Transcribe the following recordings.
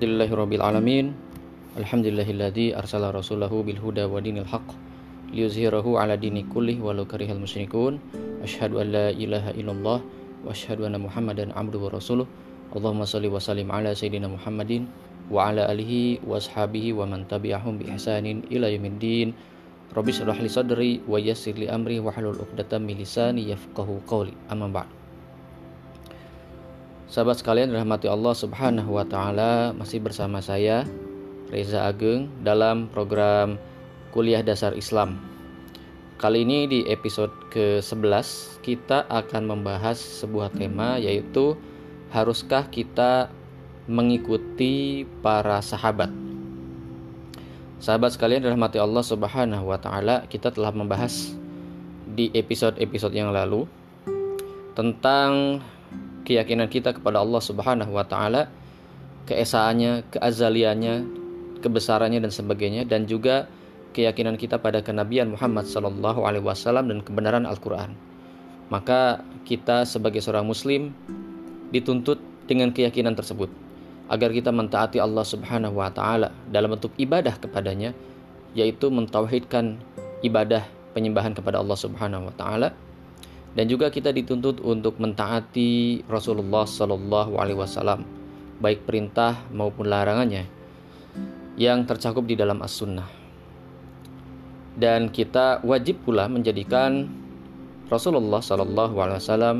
Alhamdulillahirabbil alamin. Alhamdulillahilladzi arsala rasulahu bil huda wa dinil haqq liyuzhirahu ala dini kullih walau karihal musyrikun. Asyhadu an la ilaha illallah wa asyhadu anna Muhammadan abduhu wa rasuluh. Allahumma shalli wa sallim ala sayyidina Muhammadin wa ala alihi wa ashabihi wa man tabi'ahum bi ihsanin ila yaumiddin. Rabbi shrah li sadri wa yassir li amri wa hlul 'uqdatam min lisani yafqahu qawli. Amma ba'd. Sahabat sekalian rahmati Allah Subhanahu wa taala, masih bersama saya Reza Ageng dalam program Kuliah Dasar Islam. Kali ini di episode ke-11 kita akan membahas sebuah tema yaitu haruskah kita mengikuti para sahabat. Sahabat sekalian rahmati Allah Subhanahu wa taala, kita telah membahas di episode-episode yang lalu tentang keyakinan kita kepada Allah Subhanahu wa taala, keesaannya, keazaliannya, kebesarannya dan sebagainya dan juga keyakinan kita pada kenabian Muhammad sallallahu alaihi wasallam dan kebenaran Al-Qur'an. Maka kita sebagai seorang muslim dituntut dengan keyakinan tersebut agar kita mentaati Allah Subhanahu wa taala dalam bentuk ibadah kepadanya yaitu mentauhidkan ibadah penyembahan kepada Allah Subhanahu wa taala dan juga kita dituntut untuk mentaati Rasulullah Shallallahu Alaihi Wasallam baik perintah maupun larangannya yang tercakup di dalam as-sunnah. Dan kita wajib pula menjadikan Rasulullah Shallallahu Alaihi Wasallam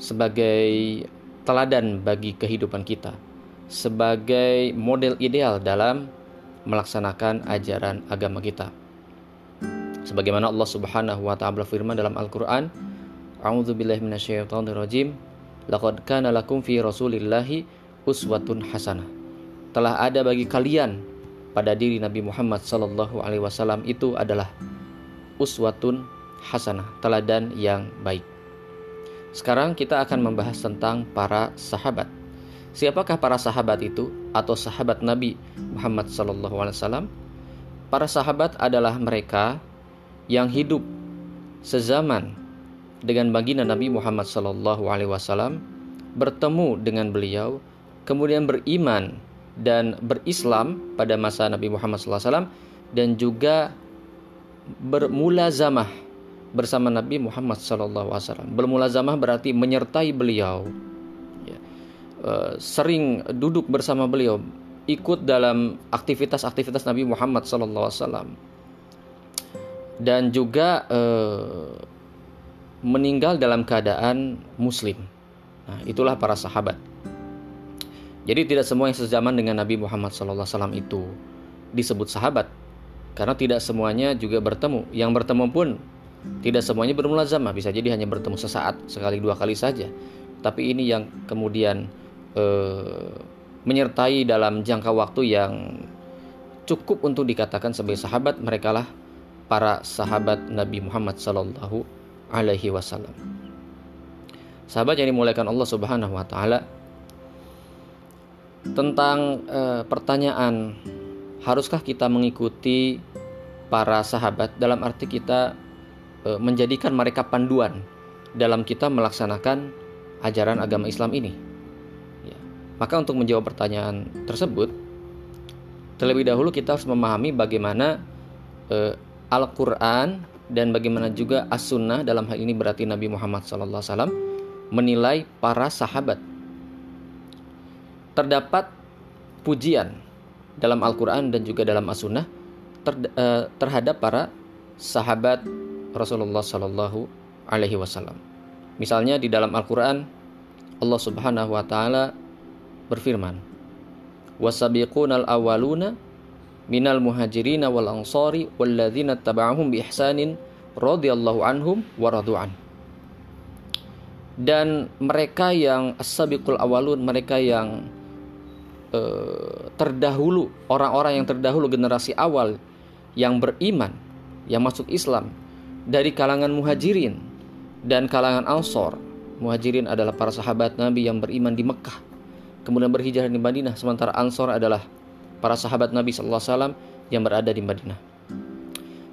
sebagai teladan bagi kehidupan kita sebagai model ideal dalam melaksanakan ajaran agama kita sebagaimana Allah Subhanahu wa taala berfirman dalam Al-Qur'an A'udzu billahi minasyaitonir rajim. Laqad kana lakum fi rasulillahi uswatun hasanah. Telah ada bagi kalian pada diri Nabi Muhammad sallallahu alaihi wasallam itu adalah uswatun hasanah teladan yang baik. Sekarang kita akan membahas tentang para sahabat. Siapakah para sahabat itu atau sahabat Nabi Muhammad sallallahu alaihi wasallam? Para sahabat adalah mereka yang hidup sezaman dengan baginda Nabi Muhammad Wasallam bertemu dengan beliau, kemudian beriman dan berislam pada masa Nabi Muhammad SAW dan juga bermulazamah bersama Nabi Muhammad SAW. Bermulazamah berarti menyertai beliau, ya. sering duduk bersama beliau, ikut dalam aktivitas-aktivitas Nabi Muhammad SAW dan juga eh, meninggal dalam keadaan muslim. Nah, itulah para sahabat. Jadi tidak semua yang sezaman dengan Nabi Muhammad SAW itu disebut sahabat, karena tidak semuanya juga bertemu. Yang bertemu pun tidak semuanya bermulazamah, bisa jadi hanya bertemu sesaat, sekali dua kali saja. Tapi ini yang kemudian eh, menyertai dalam jangka waktu yang cukup untuk dikatakan sebagai sahabat, mereka lah para sahabat Nabi Muhammad Sallallahu Alaihi Wasallam. Sahabat yang dimuliakan Allah Subhanahu Wa Taala tentang e, pertanyaan haruskah kita mengikuti para sahabat dalam arti kita e, menjadikan mereka panduan dalam kita melaksanakan ajaran agama Islam ini. Ya. Maka untuk menjawab pertanyaan tersebut, terlebih dahulu kita harus memahami bagaimana e, Al-Quran dan bagaimana juga As-Sunnah dalam hal ini berarti Nabi Muhammad SAW menilai para sahabat. Terdapat pujian dalam Al-Quran dan juga dalam As-Sunnah ter, uh, terhadap para sahabat Rasulullah Sallallahu Alaihi Wasallam. Misalnya di dalam Al-Quran Allah Subhanahu Wa Taala berfirman, "Wasabiqunal awaluna minal muhajirina wal ansari walladzina taba'ahum bi ihsanin radhiyallahu anhum wa radu'an. Dan mereka yang as-sabiqul awalun, mereka yang uh, terdahulu, orang-orang yang terdahulu generasi awal yang beriman, yang masuk Islam dari kalangan muhajirin dan kalangan ansor. Muhajirin adalah para sahabat Nabi yang beriman di Mekah, kemudian berhijrah di Madinah, sementara ansor adalah para sahabat Nabi Wasallam yang berada di Madinah.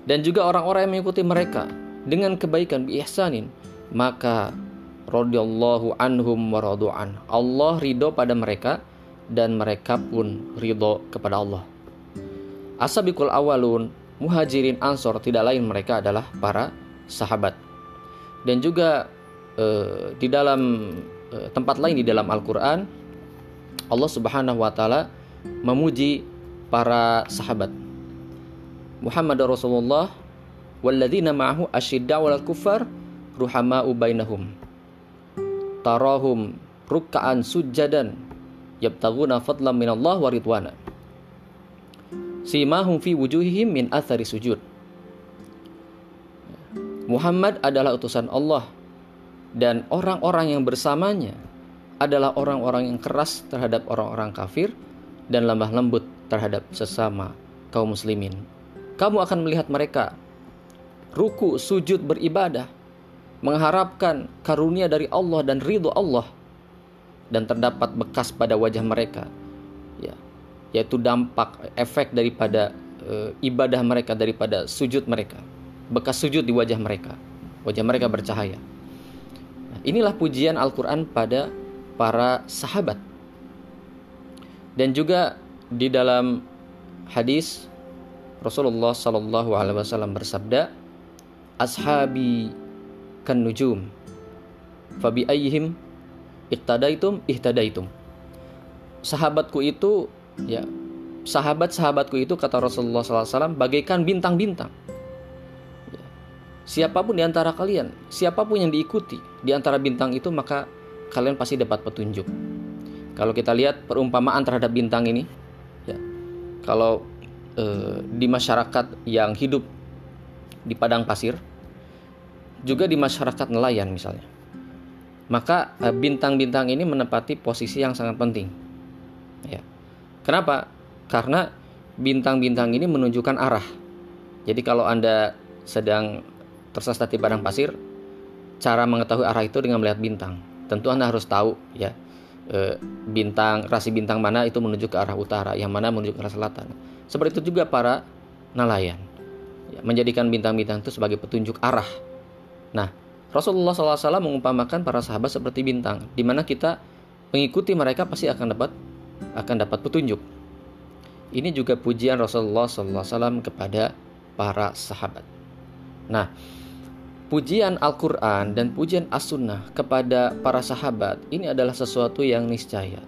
Dan juga orang-orang yang mengikuti mereka dengan kebaikan bi ihsanin, maka radhiyallahu anhum wa. Allah ridho pada mereka dan mereka pun ridho kepada Allah. Asabikul awalun, muhajirin ansor tidak lain mereka adalah para sahabat. Dan juga eh, di dalam eh, tempat lain di dalam Al-Qur'an Allah Subhanahu wa taala memuji para sahabat. Muhammad Rasulullah walladzina ma'ahu asyidda'u 'alal kuffar ruhama'u bainahum. Tarahum ruk'an sujadan yabtaguna fadlan minallah wa ridwana. Simahum fi wujuhihim min athari sujud. Muhammad adalah utusan Allah dan orang-orang yang bersamanya adalah orang-orang yang keras terhadap orang-orang kafir dan lemah lembut terhadap sesama kaum muslimin. Kamu akan melihat mereka ruku, sujud, beribadah, mengharapkan karunia dari Allah dan ridho Allah dan terdapat bekas pada wajah mereka. Ya, yaitu dampak efek daripada e, ibadah mereka daripada sujud mereka. Bekas sujud di wajah mereka. Wajah mereka bercahaya. Nah, inilah pujian Al-Qur'an pada para sahabat. Dan juga di dalam hadis Rasulullah Shallallahu Alaihi Wasallam bersabda, "Ashabi kan nujum, fabi ayhim iktadaitum ihtadaitum." Sahabatku itu, ya, sahabat-sahabatku itu kata Rasulullah SAW bagaikan bintang-bintang. Ya. Siapa pun di antara kalian, siapa pun yang diikuti di antara bintang itu maka kalian pasti dapat petunjuk. Kalau kita lihat perumpamaan terhadap bintang ini, ya, kalau e, di masyarakat yang hidup di padang pasir, juga di masyarakat nelayan misalnya, maka eh, bintang-bintang ini menempati posisi yang sangat penting. Ya. Kenapa? Karena bintang-bintang ini menunjukkan arah. Jadi kalau anda sedang tersesat di padang pasir, cara mengetahui arah itu dengan melihat bintang tentu Anda harus tahu ya e, bintang rasi bintang mana itu menuju ke arah utara, yang mana menuju ke arah selatan. Seperti itu juga para nelayan ya, menjadikan bintang-bintang itu sebagai petunjuk arah. Nah, Rasulullah SAW mengumpamakan para sahabat seperti bintang, di mana kita mengikuti mereka pasti akan dapat akan dapat petunjuk. Ini juga pujian Rasulullah SAW kepada para sahabat. Nah, pujian Al-Quran dan pujian As-Sunnah kepada para sahabat ini adalah sesuatu yang niscaya.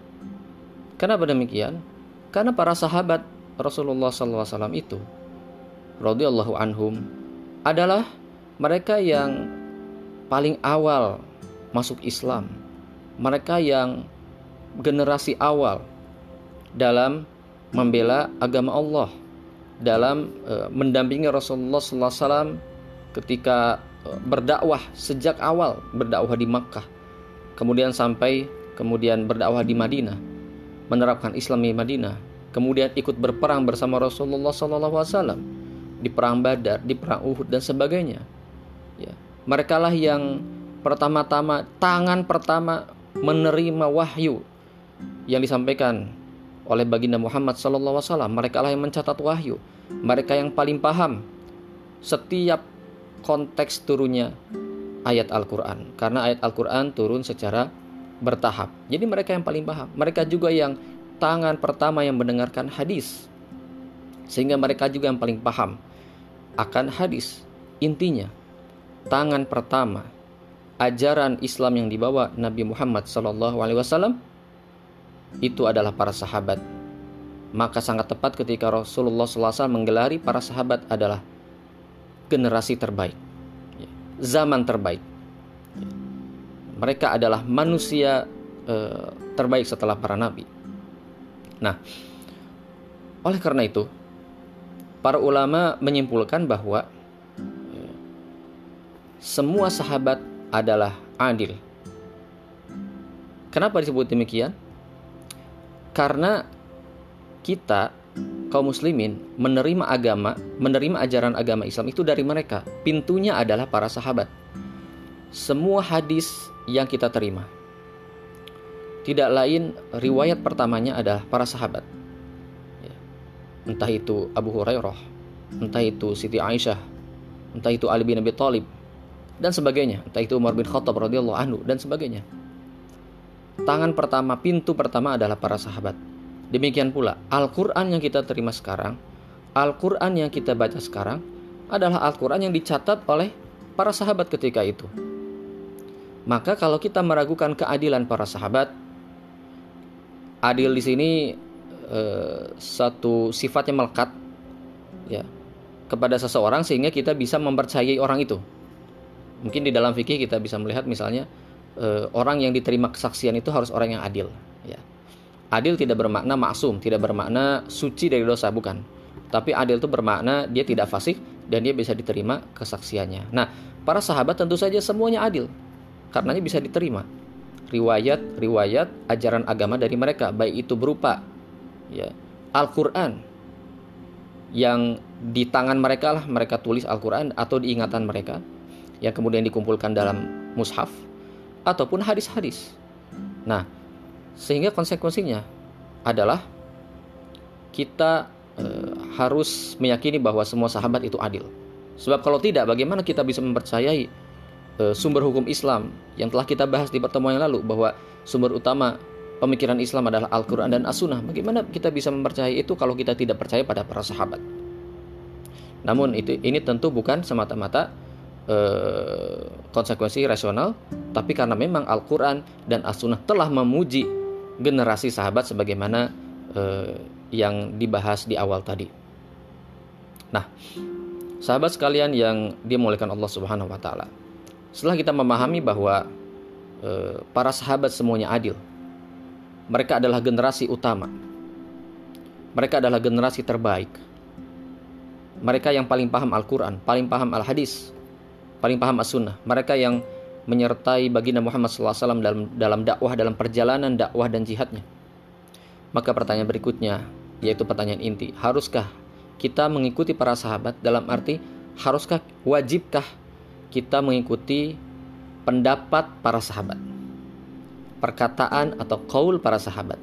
Kenapa demikian? Karena para sahabat Rasulullah SAW itu radhiyallahu anhum adalah mereka yang paling awal masuk Islam. Mereka yang generasi awal dalam membela agama Allah, dalam uh, mendampingi Rasulullah SAW ketika berdakwah sejak awal berdakwah di Makkah, kemudian sampai kemudian berdakwah di Madinah, menerapkan Islam di Madinah, kemudian ikut berperang bersama Rasulullah SAW di perang Badar, di perang Uhud dan sebagainya. Ya, mereka lah yang pertama-tama tangan pertama menerima wahyu yang disampaikan oleh baginda Muhammad SAW. Mereka lah yang mencatat wahyu. Mereka yang paling paham setiap konteks turunnya ayat Al-Quran. Karena ayat Al-Quran turun secara bertahap. Jadi mereka yang paling paham. Mereka juga yang tangan pertama yang mendengarkan hadis. Sehingga mereka juga yang paling paham akan hadis. Intinya, tangan pertama ajaran Islam yang dibawa Nabi Muhammad SAW itu adalah para sahabat. Maka sangat tepat ketika Rasulullah SAW menggelari para sahabat adalah generasi terbaik, ya, zaman terbaik. Ya. Mereka adalah manusia eh, terbaik setelah para nabi. Nah, oleh karena itu, para ulama menyimpulkan bahwa ya, semua sahabat adalah adil. Kenapa disebut demikian? Karena kita kaum muslimin menerima agama, menerima ajaran agama Islam itu dari mereka. Pintunya adalah para sahabat. Semua hadis yang kita terima tidak lain riwayat pertamanya adalah para sahabat. Ya. Entah itu Abu Hurairah, entah itu Siti Aisyah, entah itu Ali bin Abi Thalib dan sebagainya, entah itu Umar bin Khattab radhiyallahu anhu dan sebagainya. Tangan pertama, pintu pertama adalah para sahabat Demikian pula Al-Qur'an yang kita terima sekarang, Al-Qur'an yang kita baca sekarang adalah Al-Qur'an yang dicatat oleh para sahabat ketika itu. Maka kalau kita meragukan keadilan para sahabat, adil di sini eh, satu sifatnya melekat ya kepada seseorang sehingga kita bisa mempercayai orang itu. Mungkin di dalam fikih kita bisa melihat misalnya eh, orang yang diterima kesaksian itu harus orang yang adil, ya. Adil tidak bermakna maksum, tidak bermakna suci dari dosa, bukan. Tapi adil itu bermakna dia tidak fasik dan dia bisa diterima kesaksiannya. Nah, para sahabat tentu saja semuanya adil. Karenanya bisa diterima riwayat-riwayat ajaran agama dari mereka, baik itu berupa ya Al-Qur'an yang di tangan mereka lah mereka tulis Al-Qur'an atau diingatan mereka yang kemudian dikumpulkan dalam mushaf ataupun hadis-hadis. Nah, sehingga konsekuensinya adalah kita e, harus meyakini bahwa semua sahabat itu adil. Sebab kalau tidak, bagaimana kita bisa mempercayai e, sumber hukum Islam yang telah kita bahas di pertemuan yang lalu bahwa sumber utama pemikiran Islam adalah Al-Quran dan As-Sunnah. Bagaimana kita bisa mempercayai itu kalau kita tidak percaya pada para sahabat? Namun itu ini tentu bukan semata-mata eh, konsekuensi rasional, tapi karena memang Al-Quran dan As-Sunnah telah memuji generasi sahabat sebagaimana eh, yang dibahas di awal tadi. Nah, sahabat sekalian yang dimuliakan Allah Subhanahu wa taala. Setelah kita memahami bahwa eh, para sahabat semuanya adil. Mereka adalah generasi utama. Mereka adalah generasi terbaik. Mereka yang paling paham Al-Qur'an, paling paham Al-Hadis, paling paham As-Sunnah. Mereka yang menyertai baginda Muhammad SAW dalam dalam dakwah dalam perjalanan dakwah dan jihadnya. Maka pertanyaan berikutnya yaitu pertanyaan inti, haruskah kita mengikuti para sahabat dalam arti haruskah wajibkah kita mengikuti pendapat para sahabat? Perkataan atau kaul para sahabat.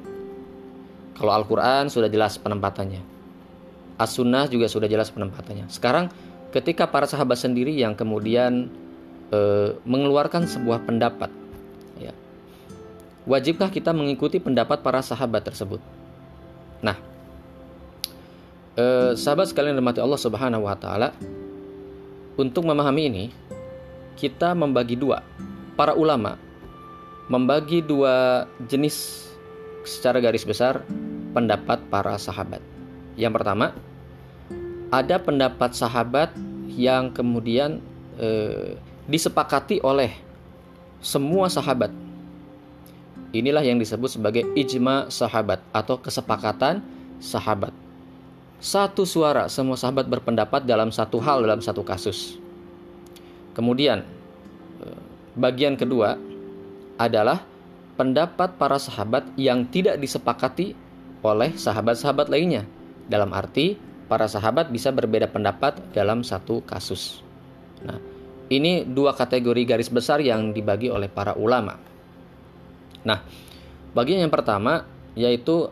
Kalau Al-Qur'an sudah jelas penempatannya. As-Sunnah juga sudah jelas penempatannya. Sekarang ketika para sahabat sendiri yang kemudian e, mengeluarkan sebuah pendapat. Ya. Wajibkah kita mengikuti pendapat para sahabat tersebut? Nah, e, sahabat sekalian dirahmati Allah Subhanahu Wa Taala, untuk memahami ini kita membagi dua. Para ulama membagi dua jenis secara garis besar pendapat para sahabat. Yang pertama, ada pendapat sahabat yang kemudian eh, disepakati oleh semua sahabat. Inilah yang disebut sebagai ijma sahabat atau kesepakatan sahabat. Satu suara semua sahabat berpendapat dalam satu hal dalam satu kasus. Kemudian eh, bagian kedua adalah pendapat para sahabat yang tidak disepakati oleh sahabat-sahabat lainnya. Dalam arti para sahabat bisa berbeda pendapat dalam satu kasus. Nah, ini dua kategori garis besar yang dibagi oleh para ulama. Nah, bagian yang pertama yaitu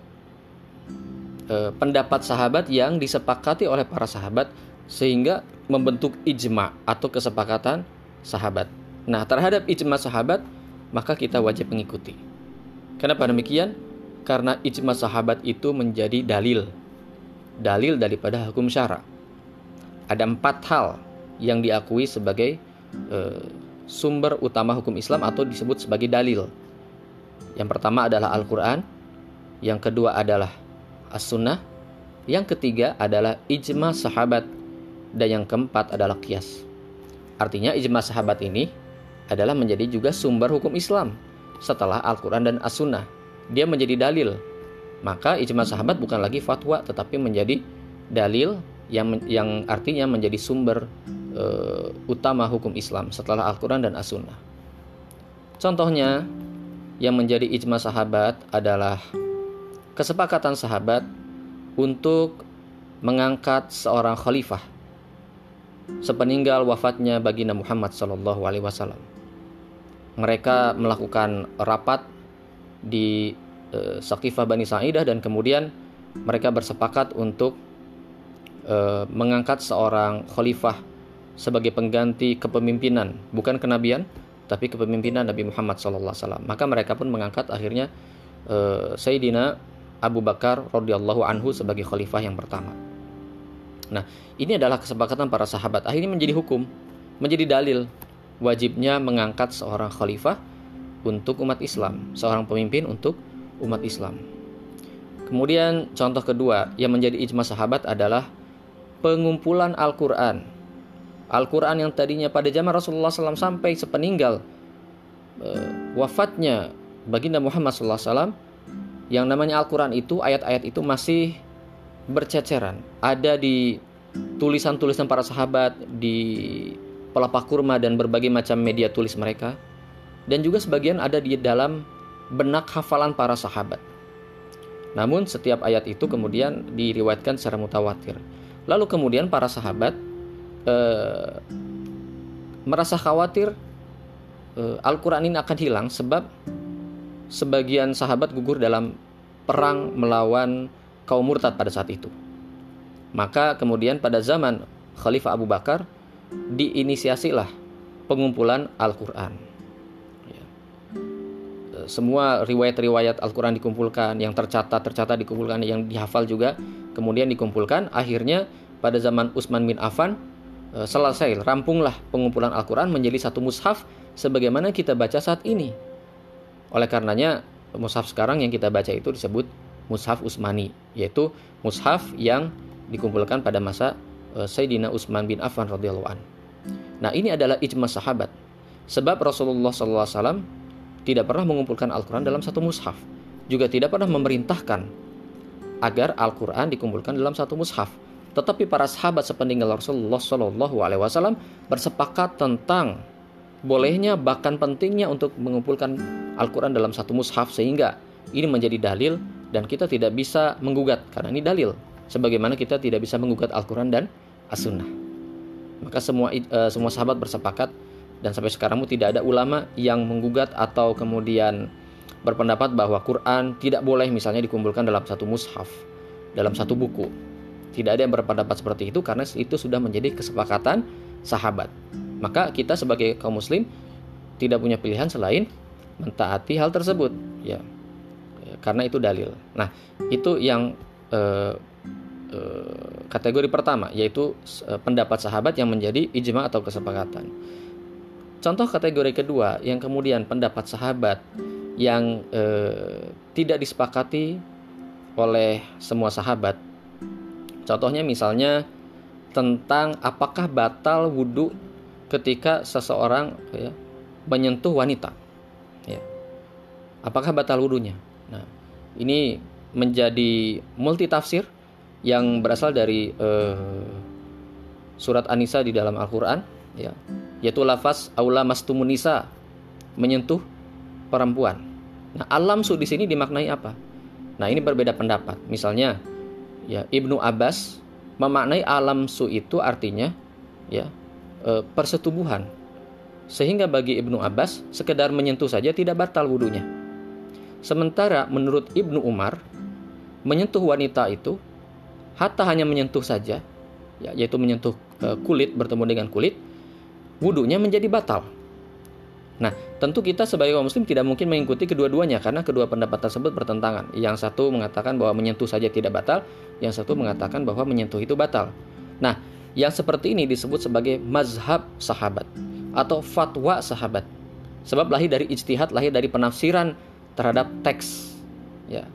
eh, pendapat sahabat yang disepakati oleh para sahabat sehingga membentuk ijma atau kesepakatan sahabat. Nah, terhadap ijma sahabat maka kita wajib mengikuti. Kenapa demikian? Karena ijma sahabat itu menjadi dalil. Dalil daripada hukum syara. Ada empat hal yang diakui sebagai Eh, sumber utama hukum Islam atau disebut sebagai dalil. Yang pertama adalah Al-Quran, yang kedua adalah As-Sunnah, yang ketiga adalah ijma sahabat, dan yang keempat adalah kias. Artinya ijma sahabat ini adalah menjadi juga sumber hukum Islam setelah Al-Quran dan As-Sunnah. Dia menjadi dalil. Maka ijma sahabat bukan lagi fatwa tetapi menjadi dalil yang yang artinya menjadi sumber uh, utama hukum Islam setelah Al-Quran dan As-Sunnah. Contohnya, yang menjadi ijma sahabat adalah kesepakatan sahabat untuk mengangkat seorang khalifah sepeninggal wafatnya baginda Muhammad Wasallam. Mereka melakukan rapat di e, Sakifah Bani Sa'idah dan kemudian mereka bersepakat untuk e, mengangkat seorang khalifah sebagai pengganti kepemimpinan, bukan kenabian, tapi kepemimpinan Nabi Muhammad SAW. Maka mereka pun mengangkat akhirnya uh, Sayyidina Abu Bakar radhiyallahu anhu sebagai khalifah yang pertama. Nah, ini adalah kesepakatan para sahabat. Akhirnya menjadi hukum, menjadi dalil wajibnya mengangkat seorang khalifah untuk umat Islam, seorang pemimpin untuk umat Islam. Kemudian contoh kedua yang menjadi ijma sahabat adalah pengumpulan Al-Quran. Al-Quran yang tadinya pada zaman Rasulullah SAW sampai sepeninggal uh, wafatnya baginda Muhammad SAW yang namanya Al-Quran itu, ayat-ayat itu masih berceceran. Ada di tulisan-tulisan para sahabat, di pelapa kurma dan berbagai macam media tulis mereka. Dan juga sebagian ada di dalam benak hafalan para sahabat. Namun setiap ayat itu kemudian diriwayatkan secara mutawatir. Lalu kemudian para sahabat eh, merasa khawatir eh, Al-Quran ini akan hilang sebab sebagian sahabat gugur dalam perang melawan kaum murtad pada saat itu. Maka kemudian pada zaman Khalifah Abu Bakar diinisiasilah pengumpulan Al-Quran. Ya. Semua riwayat-riwayat Al-Quran dikumpulkan, yang tercatat, tercatat dikumpulkan, yang dihafal juga, kemudian dikumpulkan. Akhirnya pada zaman Utsman bin Affan eh, selesai, rampunglah pengumpulan Al-Quran menjadi satu mushaf sebagaimana kita baca saat ini. Oleh karenanya mushaf sekarang yang kita baca itu disebut mushaf Utsmani, yaitu mushaf yang dikumpulkan pada masa uh, Sayyidina Utsman bin Affan radhiyallahu an. Nah, ini adalah ijma sahabat. Sebab Rasulullah SAW tidak pernah mengumpulkan Al-Quran dalam satu mushaf. Juga tidak pernah memerintahkan agar Al-Quran dikumpulkan dalam satu mushaf. Tetapi para sahabat sepeninggal Rasulullah SAW bersepakat tentang bolehnya bahkan pentingnya untuk mengumpulkan Al-Quran dalam satu mushaf sehingga ini menjadi dalil dan kita tidak bisa menggugat karena ini dalil. Sebagaimana kita tidak bisa menggugat Al-Quran dan As-Sunnah. Maka semua uh, semua sahabat bersepakat dan sampai sekarang tidak ada ulama yang menggugat atau kemudian berpendapat bahwa Quran tidak boleh misalnya dikumpulkan dalam satu mushaf dalam satu buku tidak ada yang berpendapat seperti itu karena itu sudah menjadi kesepakatan sahabat. Maka kita sebagai kaum muslim tidak punya pilihan selain mentaati hal tersebut ya, ya karena itu dalil. Nah itu yang eh, eh, kategori pertama yaitu eh, pendapat sahabat yang menjadi ijma atau kesepakatan. Contoh kategori kedua yang kemudian pendapat sahabat yang eh, tidak disepakati oleh semua sahabat contohnya misalnya tentang apakah batal wudhu ketika seseorang ya, menyentuh wanita. Ya. Apakah batal wudhunya? Nah, ini menjadi multi tafsir yang berasal dari uh, surat Anisa di dalam Al-Quran, ya, yaitu lafaz aula mastumunisa menyentuh perempuan. Nah, alam su di sini dimaknai apa? Nah, ini berbeda pendapat. Misalnya, ya Ibnu Abbas memaknai alam su itu artinya ya e, persetubuhan. Sehingga bagi Ibnu Abbas, sekedar menyentuh saja tidak batal wudhunya. Sementara menurut Ibnu Umar, menyentuh wanita itu hatta hanya menyentuh saja, ya, yaitu menyentuh e, kulit bertemu dengan kulit, wudhunya menjadi batal. Nah, tentu kita sebagai kaum muslim tidak mungkin mengikuti kedua-duanya karena kedua pendapat tersebut bertentangan. Yang satu mengatakan bahwa menyentuh saja tidak batal, yang satu mengatakan bahwa menyentuh itu batal. Nah, yang seperti ini disebut sebagai mazhab sahabat atau fatwa sahabat. Sebab lahir dari ijtihad, lahir dari penafsiran terhadap teks. Ya.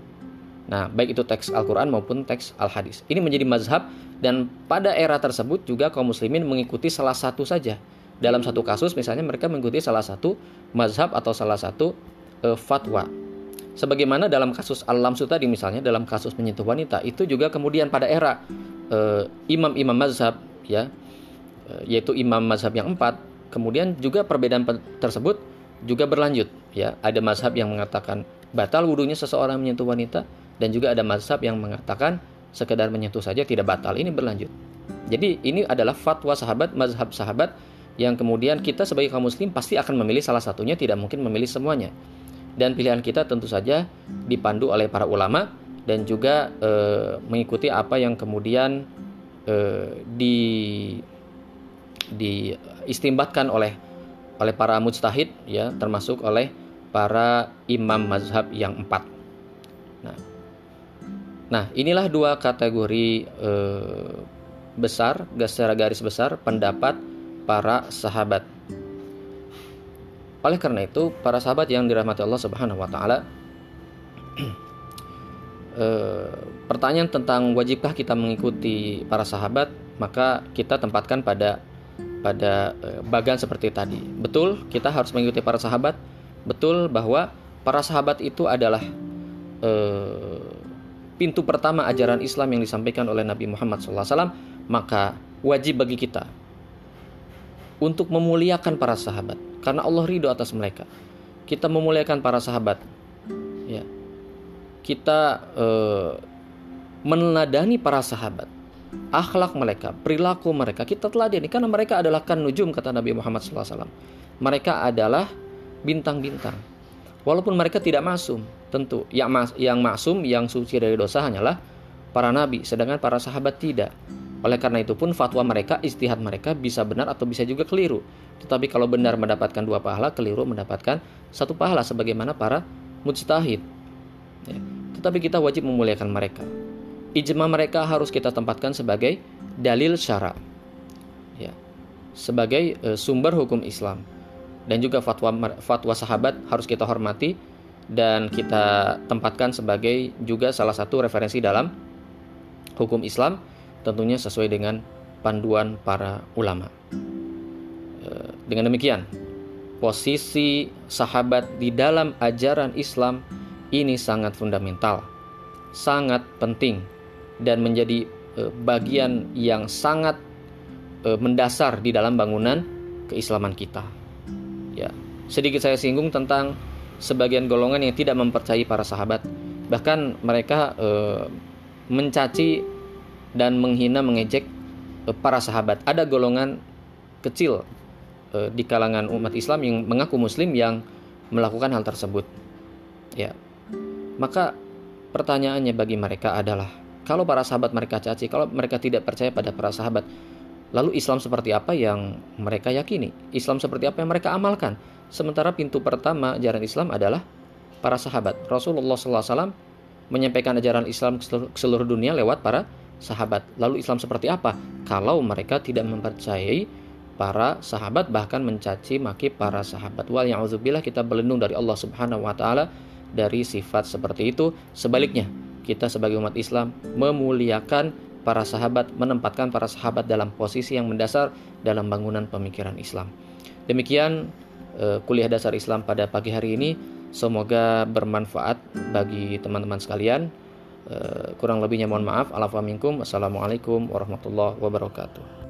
Nah, baik itu teks Al-Quran maupun teks Al-Hadis. Ini menjadi mazhab dan pada era tersebut juga kaum muslimin mengikuti salah satu saja. Dalam satu kasus misalnya mereka mengikuti salah satu mazhab atau salah satu uh, fatwa. Sebagaimana dalam kasus Al-Lamsu tadi misalnya dalam kasus menyentuh wanita itu juga kemudian pada era uh, imam-imam mazhab ya uh, yaitu imam mazhab yang empat kemudian juga perbedaan tersebut juga berlanjut ya. Ada mazhab yang mengatakan batal wudhunya seseorang menyentuh wanita dan juga ada mazhab yang mengatakan sekedar menyentuh saja tidak batal. Ini berlanjut. Jadi ini adalah fatwa sahabat mazhab sahabat yang kemudian kita sebagai kaum muslim pasti akan memilih salah satunya tidak mungkin memilih semuanya dan pilihan kita tentu saja dipandu oleh para ulama dan juga e, mengikuti apa yang kemudian e, di diistimbatkan oleh oleh para mujtahid ya termasuk oleh para imam mazhab yang empat. Nah, Nah, inilah dua kategori eh, besar, secara garis besar pendapat para sahabat. Oleh karena itu, para sahabat yang dirahmati Allah Subhanahu wa taala eh, pertanyaan tentang wajibkah kita mengikuti para sahabat, maka kita tempatkan pada pada eh, bagian seperti tadi. Betul, kita harus mengikuti para sahabat. Betul bahwa para sahabat itu adalah eh, pintu pertama ajaran Islam yang disampaikan oleh Nabi Muhammad SAW. Maka wajib bagi kita untuk memuliakan para sahabat karena Allah ridho atas mereka. Kita memuliakan para sahabat. Ya. Kita eh, meneladani para sahabat akhlak mereka, perilaku mereka kita teladani karena mereka adalah kan nujum kata Nabi Muhammad SAW. Mereka adalah bintang-bintang. Walaupun mereka tidak masum, tentu yang mas, yang maksum, yang suci dari dosa hanyalah para nabi, sedangkan para sahabat tidak. Oleh karena itu pun fatwa mereka, istihad mereka bisa benar atau bisa juga keliru. Tetapi kalau benar mendapatkan dua pahala, keliru mendapatkan satu pahala sebagaimana para mujtahid. Ya. Tetapi kita wajib memuliakan mereka ijma mereka harus kita tempatkan sebagai dalil syara ya sebagai e, sumber hukum Islam dan juga fatwa fatwa sahabat harus kita hormati dan kita tempatkan sebagai juga salah satu referensi dalam hukum Islam tentunya sesuai dengan panduan para ulama e, dengan demikian posisi sahabat di dalam ajaran Islam ini sangat fundamental sangat penting dan menjadi uh, bagian yang sangat uh, mendasar di dalam bangunan keislaman kita. Ya, sedikit saya singgung tentang sebagian golongan yang tidak mempercayai para sahabat, bahkan mereka mencaci dan menghina mengejek uh, para sahabat. Ada golongan kecil uh, di kalangan umat Islam yang mengaku muslim yang melakukan hal tersebut. Ya. Maka pertanyaannya bagi mereka adalah kalau para sahabat mereka caci, kalau mereka tidak percaya pada para sahabat, lalu Islam seperti apa yang mereka yakini? Islam seperti apa yang mereka amalkan? Sementara pintu pertama ajaran Islam adalah para sahabat. Rasulullah SAW menyampaikan ajaran Islam ke seluruh dunia lewat para sahabat. Lalu Islam seperti apa? Kalau mereka tidak mempercayai para sahabat bahkan mencaci maki para sahabat. Wal ya'udzubillah kita berlindung dari Allah Subhanahu wa taala dari sifat seperti itu. Sebaliknya, kita sebagai umat Islam memuliakan para sahabat, menempatkan para sahabat dalam posisi yang mendasar dalam bangunan pemikiran Islam. Demikian uh, kuliah dasar Islam pada pagi hari ini. Semoga bermanfaat bagi teman-teman sekalian. Uh, kurang lebihnya mohon maaf. Assalamualaikum warahmatullahi wabarakatuh.